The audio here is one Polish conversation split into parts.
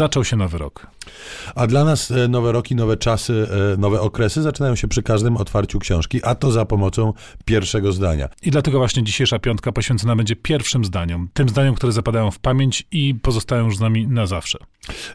zaczął się nowy rok. A dla nas e, nowe roki, nowe czasy, e, nowe okresy zaczynają się przy każdym otwarciu książki, a to za pomocą pierwszego zdania. I dlatego właśnie dzisiejsza piątka poświęcona będzie pierwszym zdaniom. Tym zdaniom, które zapadają w pamięć i pozostają już z nami na zawsze.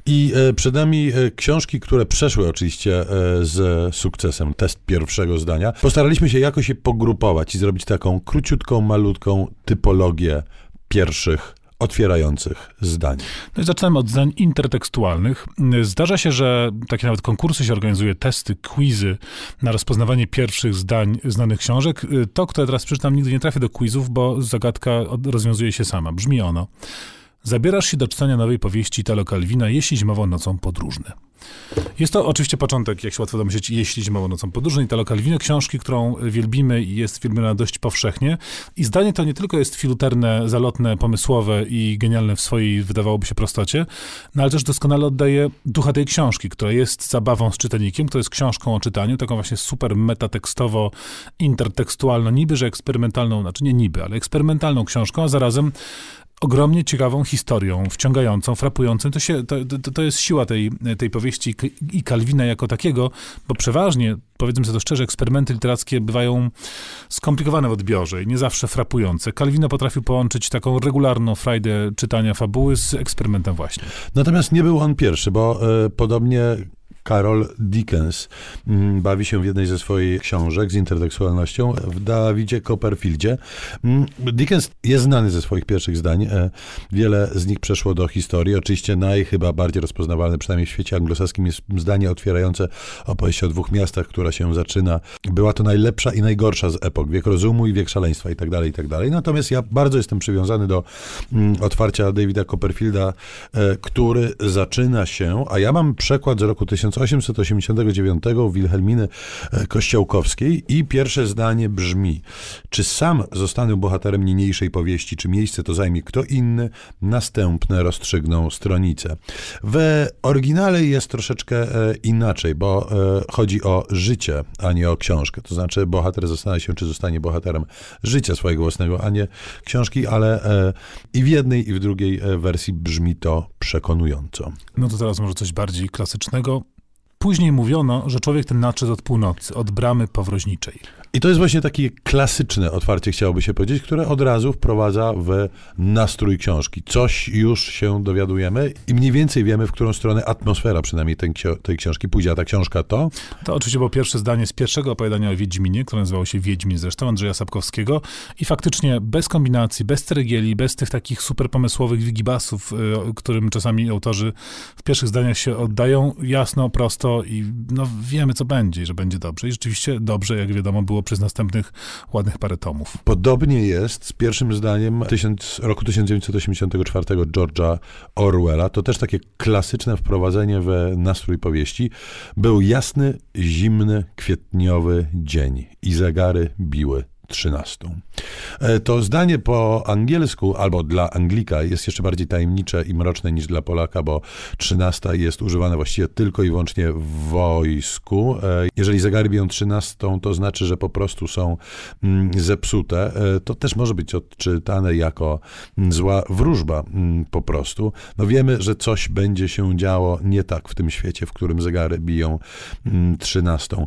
I e, przed nami książki, które przeszły oczywiście z sukcesem. Test pierwszego zdania. Postaraliśmy się jakoś je pogrupować i zrobić taką króciutką, malutką typologię pierwszych otwierających zdań. No i zaczynamy od zdań intertekstualnych. Zdarza się, że takie nawet konkursy się organizuje, testy, quizy na rozpoznawanie pierwszych zdań znanych książek. To, które teraz przeczytam, nigdy nie trafię do quizów, bo zagadka rozwiązuje się sama. Brzmi ono. Zabierasz się do czytania nowej powieści Italo Calvina, jeśli zimową nocą podróżny. Jest to oczywiście początek, jak się łatwo domyśleć, jeśli zimową nocą podróżny Italo Calvino, książki, którą wielbimy i jest wielbiona dość powszechnie. I zdanie to nie tylko jest filuterne, zalotne, pomysłowe i genialne w swojej, wydawałoby się, prostocie, no ale też doskonale oddaje ducha tej książki, która jest zabawą z czytelnikiem, która jest książką o czytaniu, taką właśnie super metatekstowo, intertekstualną, niby, że eksperymentalną, znaczy nie niby, ale eksperymentalną książką, a zarazem ogromnie ciekawą historią, wciągającą, frapującą. To, się, to, to, to jest siła tej, tej powieści i Kalwina jako takiego, bo przeważnie, powiedzmy sobie to szczerze, eksperymenty literackie bywają skomplikowane w odbiorze i nie zawsze frapujące. Kalwino potrafił połączyć taką regularną frajdę czytania fabuły z eksperymentem właśnie. Natomiast nie był on pierwszy, bo y, podobnie Carol Dickens mm, bawi się w jednej ze swoich książek z intertekstualnością w Davidzie Copperfieldzie. Mm, Dickens jest znany ze swoich pierwszych zdań. E, wiele z nich przeszło do historii. Oczywiście naj chyba bardziej rozpoznawalne, przynajmniej w świecie anglosaskim, jest zdanie otwierające opowieść o dwóch miastach, która się zaczyna. Była to najlepsza i najgorsza z epok. Wiek rozumu i wiek szaleństwa i tak dalej, i tak dalej. Natomiast ja bardzo jestem przywiązany do mm, otwarcia Davida Copperfielda, e, który zaczyna się, a ja mam przekład z roku 1000 1889 Wilhelminy e, Kościołkowskiej i pierwsze zdanie brzmi: Czy sam zostanę bohaterem niniejszej powieści, czy miejsce to zajmie kto inny? Następne rozstrzygną stronice. W oryginale jest troszeczkę e, inaczej, bo e, chodzi o życie, a nie o książkę. To znaczy bohater zastanawia się, czy zostanie bohaterem życia swojego własnego, a nie książki, ale i w jednej, i w drugiej wersji brzmi to przekonująco. No to teraz może coś bardziej klasycznego. Później mówiono, że człowiek ten nadszedł od północy, od bramy powroźniczej. I to jest właśnie takie klasyczne otwarcie, chciałoby się powiedzieć, które od razu wprowadza w nastrój książki. Coś już się dowiadujemy i mniej więcej wiemy, w którą stronę atmosfera przynajmniej tej, tej książki pójdzie. A ta książka to? To oczywiście było pierwsze zdanie z pierwszego opowiadania o Wiedźminie, które nazywało się Wiedźmin zresztą, Andrzeja Sapkowskiego. I faktycznie bez kombinacji, bez ceregieli, bez tych takich super pomysłowych wigibasów, y, którym czasami autorzy w pierwszych zdaniach się oddają, jasno, prosto i no, wiemy, co będzie, że będzie dobrze. I rzeczywiście dobrze, jak wiadomo, było przez następnych ładnych parę tomów. Podobnie jest z pierwszym zdaniem tysiąc, roku 1984 George'a Orwella. To też takie klasyczne wprowadzenie w nastrój powieści. Był jasny, zimny, kwietniowy dzień i zegary biły 13. E, to zdanie po angielsku albo dla Anglika jest jeszcze bardziej tajemnicze i mroczne niż dla Polaka, bo 13 jest używane właściwie tylko i wyłącznie w wojsku. E, jeżeli zegary biją 13, to znaczy, że po prostu są mm, zepsute. E, to też może być odczytane jako mm, zła wróżba mm, po prostu. No wiemy, że coś będzie się działo nie tak w tym świecie, w którym zegary biją 13.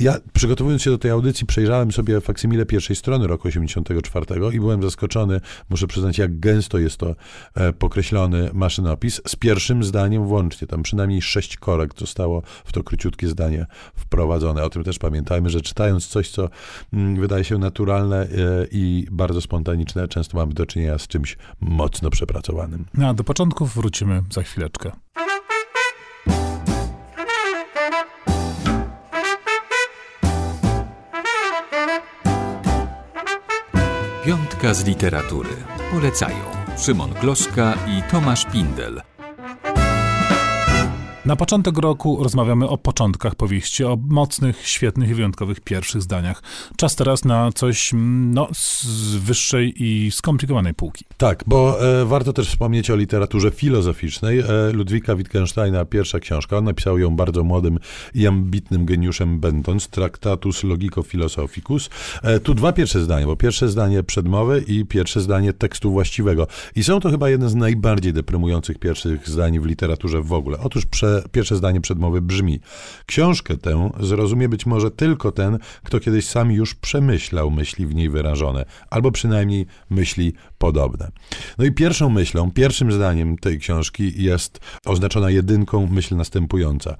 Ja przygotowując się do tej audycji przejrzałem sobie faksymile pierwszej strony roku 84 i byłem zaskoczony, muszę przyznać, jak gęsto jest to e, pokreślony maszynopis, z pierwszym zdaniem włącznie. Tam przynajmniej sześć korekt zostało w to króciutkie zdanie wprowadzone. O tym też pamiętajmy, że czytając coś, co mm, wydaje się naturalne e, i bardzo spontaniczne, często mamy do czynienia z czymś mocno przepracowanym. No, a do początków wrócimy za chwileczkę. Z literatury. Polecają Szymon Gloszka i Tomasz Pindel. Na początek roku rozmawiamy o początkach powieści, o mocnych, świetnych i wyjątkowych pierwszych zdaniach. Czas teraz na coś mm, no, z wyższej i skomplikowanej półki. Tak, bo e, warto też wspomnieć o literaturze filozoficznej. E, Ludwika Wittgensteina, pierwsza książka, on napisał ją bardzo młodym i ambitnym geniuszem będąc, Tractatus Logico Philosophicus. E, tu dwa pierwsze zdania, bo pierwsze zdanie przedmowy i pierwsze zdanie tekstu właściwego. I są to chyba jedne z najbardziej deprymujących pierwszych zdań w literaturze w ogóle. Otóż prze, pierwsze zdanie przedmowy brzmi: Książkę tę zrozumie być może tylko ten, kto kiedyś sam już przemyślał myśli w niej wyrażone, albo przynajmniej myśli podobne. No i pierwszą myślą, pierwszym zdaniem tej książki jest oznaczona jedynką myśl następująca.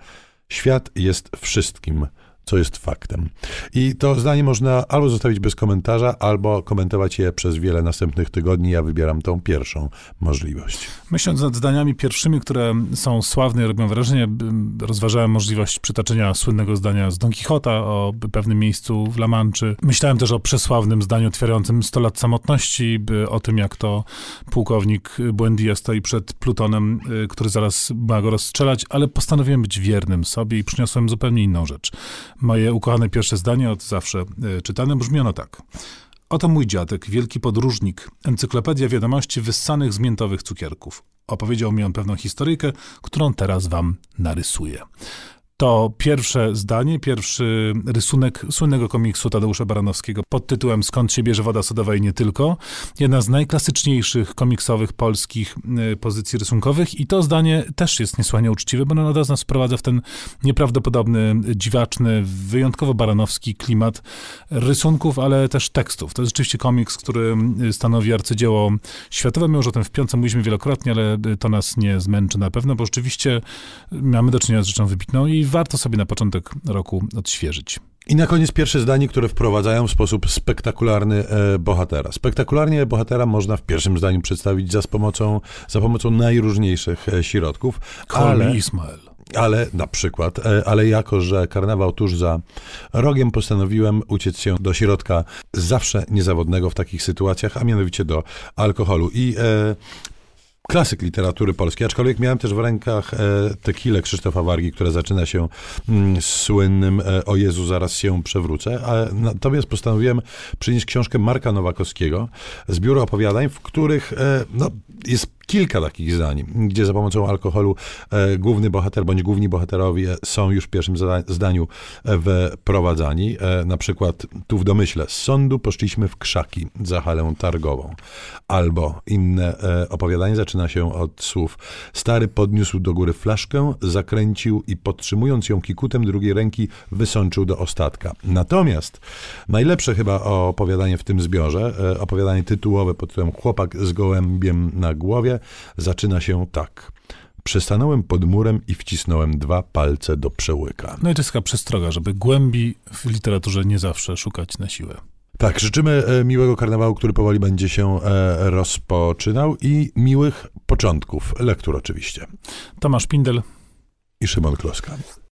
Świat jest wszystkim, co jest faktem. I to zdanie można albo zostawić bez komentarza, albo komentować je przez wiele następnych tygodni. Ja wybieram tą pierwszą możliwość. Myśląc nad zdaniami pierwszymi, które są sławne i robią wrażenie, rozważałem możliwość przytoczenia słynnego zdania z Don Quixota o pewnym miejscu w La Manczy. Myślałem też o przesławnym zdaniu otwierającym 100 lat samotności, o tym, jak to pułkownik Buendia stoi przed Plutonem, y, który zaraz ma go rozstrzelać, ale postanowiłem być wiernym sobie i przyniosłem zupełnie inną rzecz. Moje ukochane pierwsze zdanie, od zawsze y, czytane, brzmiano tak. Oto mój dziadek, wielki podróżnik, encyklopedia wiadomości wyssanych z miętowych cukierków. Opowiedział mi on pewną historyjkę, którą teraz wam narysuję. To pierwsze zdanie, pierwszy rysunek słynnego komiksu Tadeusza Baranowskiego pod tytułem Skąd się bierze woda sodowa i nie tylko. Jedna z najklasyczniejszych komiksowych polskich y, pozycji rysunkowych i to zdanie też jest niesłychanie uczciwe, bo od razu nas wprowadza w ten nieprawdopodobny, dziwaczny, wyjątkowo baranowski klimat rysunków, ale też tekstów. To jest rzeczywiście komiks, który y, stanowi arcydzieło światowe. My już o tym w piątce mówiliśmy wielokrotnie, ale y, to nas nie zmęczy na pewno, bo rzeczywiście mamy do czynienia z rzeczą wybitną i warto sobie na początek roku odświeżyć. I na koniec pierwsze zdanie, które wprowadzają w sposób spektakularny e, bohatera. Spektakularnie bohatera można w pierwszym zdaniu przedstawić za pomocą, za pomocą najróżniejszych e, środków. ale Ismael. Ale na przykład, e, ale jako, że karnawał tuż za rogiem, postanowiłem uciec się do środka zawsze niezawodnego w takich sytuacjach, a mianowicie do alkoholu. I e, klasyk literatury polskiej, aczkolwiek miałem też w rękach e, tequilę Krzysztofa Wargi, która zaczyna się mm, słynnym e, O Jezu, zaraz się przewrócę. A, natomiast postanowiłem przynieść książkę Marka Nowakowskiego, zbiór opowiadań, w których e, no, jest kilka takich zdań, gdzie za pomocą alkoholu e, główny bohater bądź główni bohaterowie są już w pierwszym zdaniu wprowadzani. E, na przykład tu w domyśle z sądu poszliśmy w krzaki za halę targową. Albo inne e, opowiadanie zaczyna się od słów stary podniósł do góry flaszkę, zakręcił i podtrzymując ją kikutem drugiej ręki wysączył do ostatka. Natomiast najlepsze chyba opowiadanie w tym zbiorze, e, opowiadanie tytułowe pod tytułem Chłopak z gołębiem na głowie, zaczyna się tak. Przestanąłem pod murem i wcisnąłem dwa palce do przełyka. No i to jest taka przestroga, żeby głębi w literaturze nie zawsze szukać na siłę. Tak, życzymy e, miłego karnawału, który powoli będzie się e, rozpoczynał i miłych początków lektur oczywiście. Tomasz Pindel i Szymon Kloska.